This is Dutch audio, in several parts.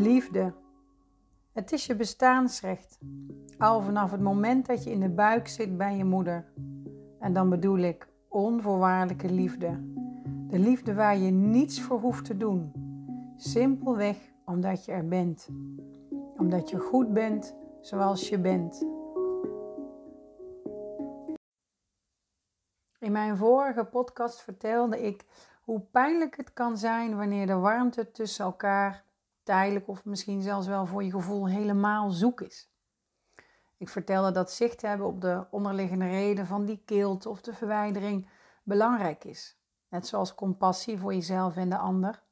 Liefde. Het is je bestaansrecht. Al vanaf het moment dat je in de buik zit bij je moeder. En dan bedoel ik onvoorwaardelijke liefde. De liefde waar je niets voor hoeft te doen. Simpelweg omdat je er bent. Omdat je goed bent zoals je bent. In mijn vorige podcast vertelde ik hoe pijnlijk het kan zijn wanneer de warmte tussen elkaar tijdelijk of misschien zelfs wel voor je gevoel helemaal zoek is. Ik vertelde dat zicht hebben op de onderliggende reden van die kilte of de verwijdering belangrijk is. Net zoals compassie voor jezelf en de ander.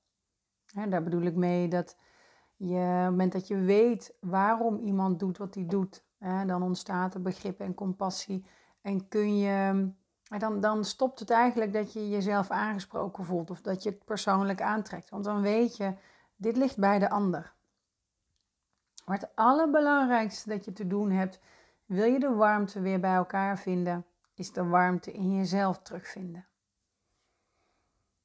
daar bedoel ik mee dat je, op het moment dat je weet waarom iemand doet wat hij doet, dan ontstaat er begrip en compassie. En kun je, dan, dan stopt het eigenlijk dat je jezelf aangesproken voelt of dat je het persoonlijk aantrekt. Want dan weet je dit ligt bij de ander. Maar het allerbelangrijkste dat je te doen hebt, wil je de warmte weer bij elkaar vinden, is de warmte in jezelf terugvinden.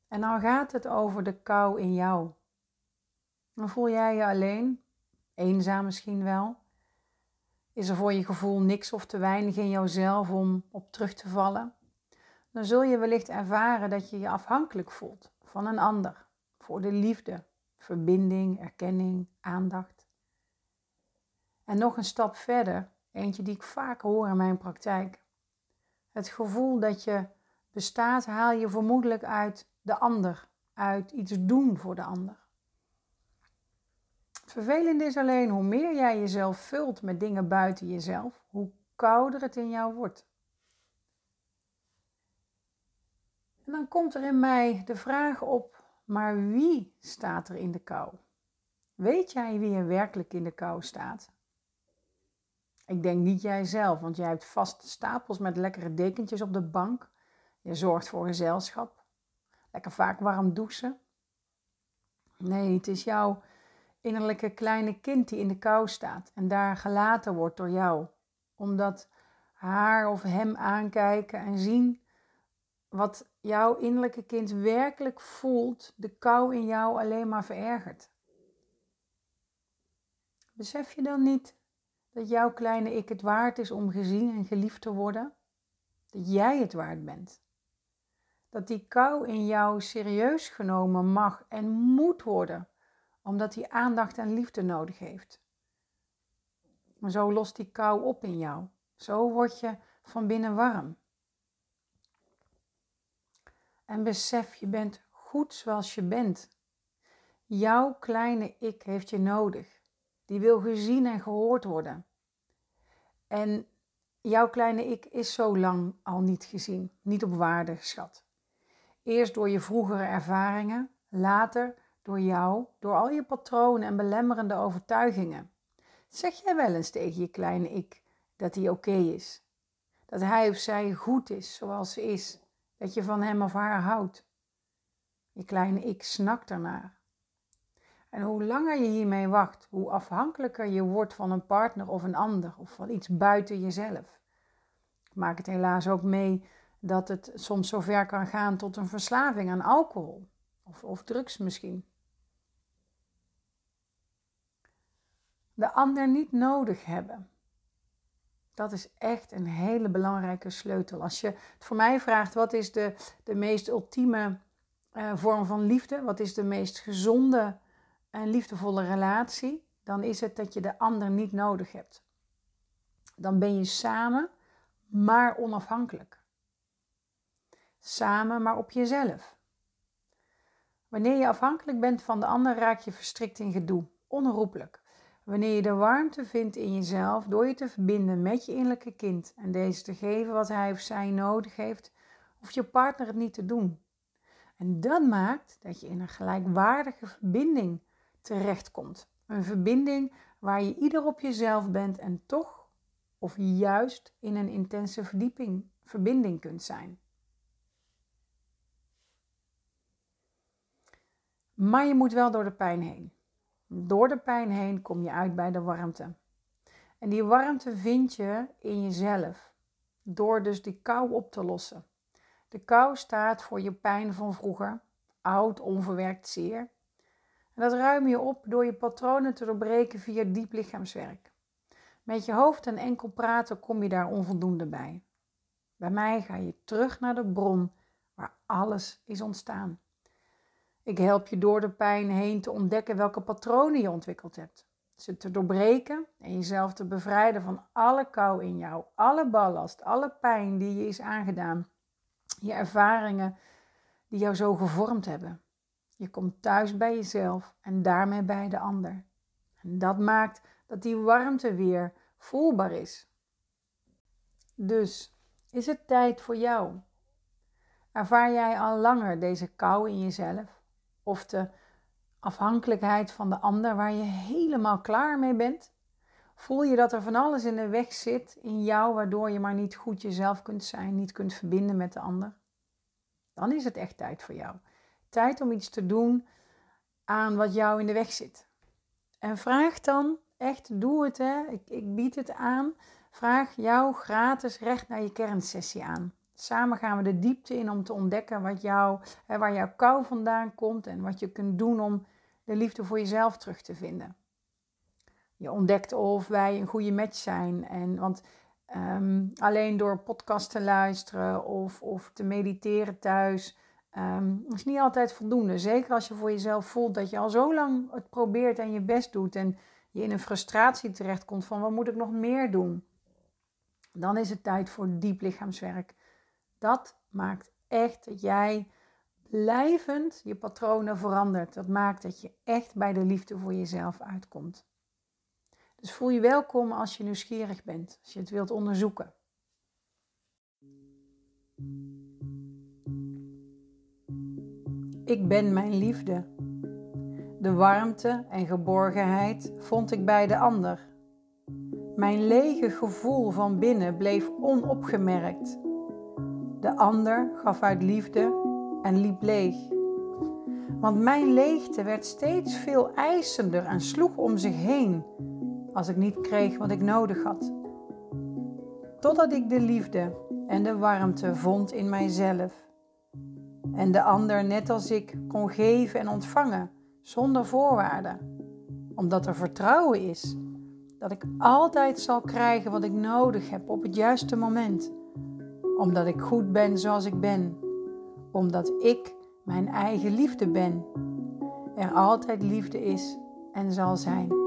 En dan gaat het over de kou in jou. Dan voel jij je alleen, eenzaam misschien wel. Is er voor je gevoel niks of te weinig in jouzelf om op terug te vallen? Dan zul je wellicht ervaren dat je je afhankelijk voelt van een ander, voor de liefde, verbinding, erkenning, aandacht. En nog een stap verder, eentje die ik vaak hoor in mijn praktijk. Het gevoel dat je bestaat haal je vermoedelijk uit de ander, uit iets doen voor de ander. Vervelend is alleen hoe meer jij jezelf vult met dingen buiten jezelf, hoe kouder het in jou wordt. En dan komt er in mij de vraag op maar wie staat er in de kou? Weet jij wie er werkelijk in de kou staat? Ik denk niet jijzelf, want jij hebt vaste stapels met lekkere dekentjes op de bank. Je zorgt voor gezelschap. Lekker vaak warm douchen. Nee, het is jouw innerlijke kleine kind die in de kou staat en daar gelaten wordt door jou. Omdat haar of hem aankijken en zien wat jouw innerlijke kind werkelijk voelt, de kou in jou alleen maar verergert. Besef je dan niet dat jouw kleine ik het waard is om gezien en geliefd te worden? Dat jij het waard bent. Dat die kou in jou serieus genomen mag en moet worden, omdat hij aandacht en liefde nodig heeft. Maar zo lost die kou op in jou. Zo word je van binnen warm. En besef, je bent goed zoals je bent. Jouw kleine ik heeft je nodig. Die wil gezien en gehoord worden. En jouw kleine ik is zo lang al niet gezien, niet op waarde geschat. Eerst door je vroegere ervaringen, later door jou, door al je patronen en belemmerende overtuigingen. Zeg jij wel eens tegen je kleine ik dat hij oké is? Dat hij of zij goed is zoals ze is? Dat je van hem of haar houdt. Je kleine ik snakt ernaar. En hoe langer je hiermee wacht, hoe afhankelijker je wordt van een partner of een ander of van iets buiten jezelf. Ik maak het helaas ook mee dat het soms zover kan gaan tot een verslaving aan alcohol of, of drugs misschien. De ander niet nodig hebben. Dat is echt een hele belangrijke sleutel. Als je het voor mij vraagt, wat is de, de meest ultieme uh, vorm van liefde? Wat is de meest gezonde en liefdevolle relatie? Dan is het dat je de ander niet nodig hebt. Dan ben je samen, maar onafhankelijk. Samen, maar op jezelf. Wanneer je afhankelijk bent van de ander, raak je verstrikt in gedoe, onherroepelijk. Wanneer je de warmte vindt in jezelf door je te verbinden met je innerlijke kind en deze te geven wat hij of zij nodig heeft, hoeft je partner het niet te doen. En dat maakt dat je in een gelijkwaardige verbinding terechtkomt. Een verbinding waar je ieder op jezelf bent en toch of juist in een intense verdieping, verbinding kunt zijn. Maar je moet wel door de pijn heen. Door de pijn heen kom je uit bij de warmte. En die warmte vind je in jezelf. Door dus die kou op te lossen. De kou staat voor je pijn van vroeger, oud, onverwerkt zeer. En dat ruim je op door je patronen te doorbreken via diep lichaamswerk. Met je hoofd en enkel praten kom je daar onvoldoende bij. Bij mij ga je terug naar de bron waar alles is ontstaan. Ik help je door de pijn heen te ontdekken welke patronen je ontwikkeld hebt. Ze te doorbreken en jezelf te bevrijden van alle kou in jou, alle ballast, alle pijn die je is aangedaan, je ervaringen die jou zo gevormd hebben. Je komt thuis bij jezelf en daarmee bij de ander. En dat maakt dat die warmte weer voelbaar is. Dus is het tijd voor jou? Ervaar jij al langer deze kou in jezelf? Of de afhankelijkheid van de ander waar je helemaal klaar mee bent? Voel je dat er van alles in de weg zit in jou waardoor je maar niet goed jezelf kunt zijn, niet kunt verbinden met de ander? Dan is het echt tijd voor jou. Tijd om iets te doen aan wat jou in de weg zit. En vraag dan, echt doe het hè, ik, ik bied het aan. Vraag jou gratis recht naar je kernsessie aan. Samen gaan we de diepte in om te ontdekken wat jou, hè, waar jouw kou vandaan komt en wat je kunt doen om de liefde voor jezelf terug te vinden. Je ontdekt of wij een goede match zijn. En, want um, alleen door podcast te luisteren of, of te mediteren thuis um, is niet altijd voldoende. Zeker als je voor jezelf voelt dat je al zo lang het probeert en je best doet en je in een frustratie terechtkomt van wat moet ik nog meer doen. Dan is het tijd voor diep lichaamswerk. Dat maakt echt dat jij blijvend je patronen verandert. Dat maakt dat je echt bij de liefde voor jezelf uitkomt. Dus voel je welkom als je nieuwsgierig bent, als je het wilt onderzoeken. Ik ben mijn liefde. De warmte en geborgenheid vond ik bij de ander. Mijn lege gevoel van binnen bleef onopgemerkt. De ander gaf uit liefde en liep leeg. Want mijn leegte werd steeds veel eisender en sloeg om zich heen als ik niet kreeg wat ik nodig had. Totdat ik de liefde en de warmte vond in mijzelf. En de ander, net als ik, kon geven en ontvangen zonder voorwaarden. Omdat er vertrouwen is dat ik altijd zal krijgen wat ik nodig heb op het juiste moment. Omdat ik goed ben zoals ik ben. Omdat ik mijn eigen liefde ben. Er altijd liefde is en zal zijn.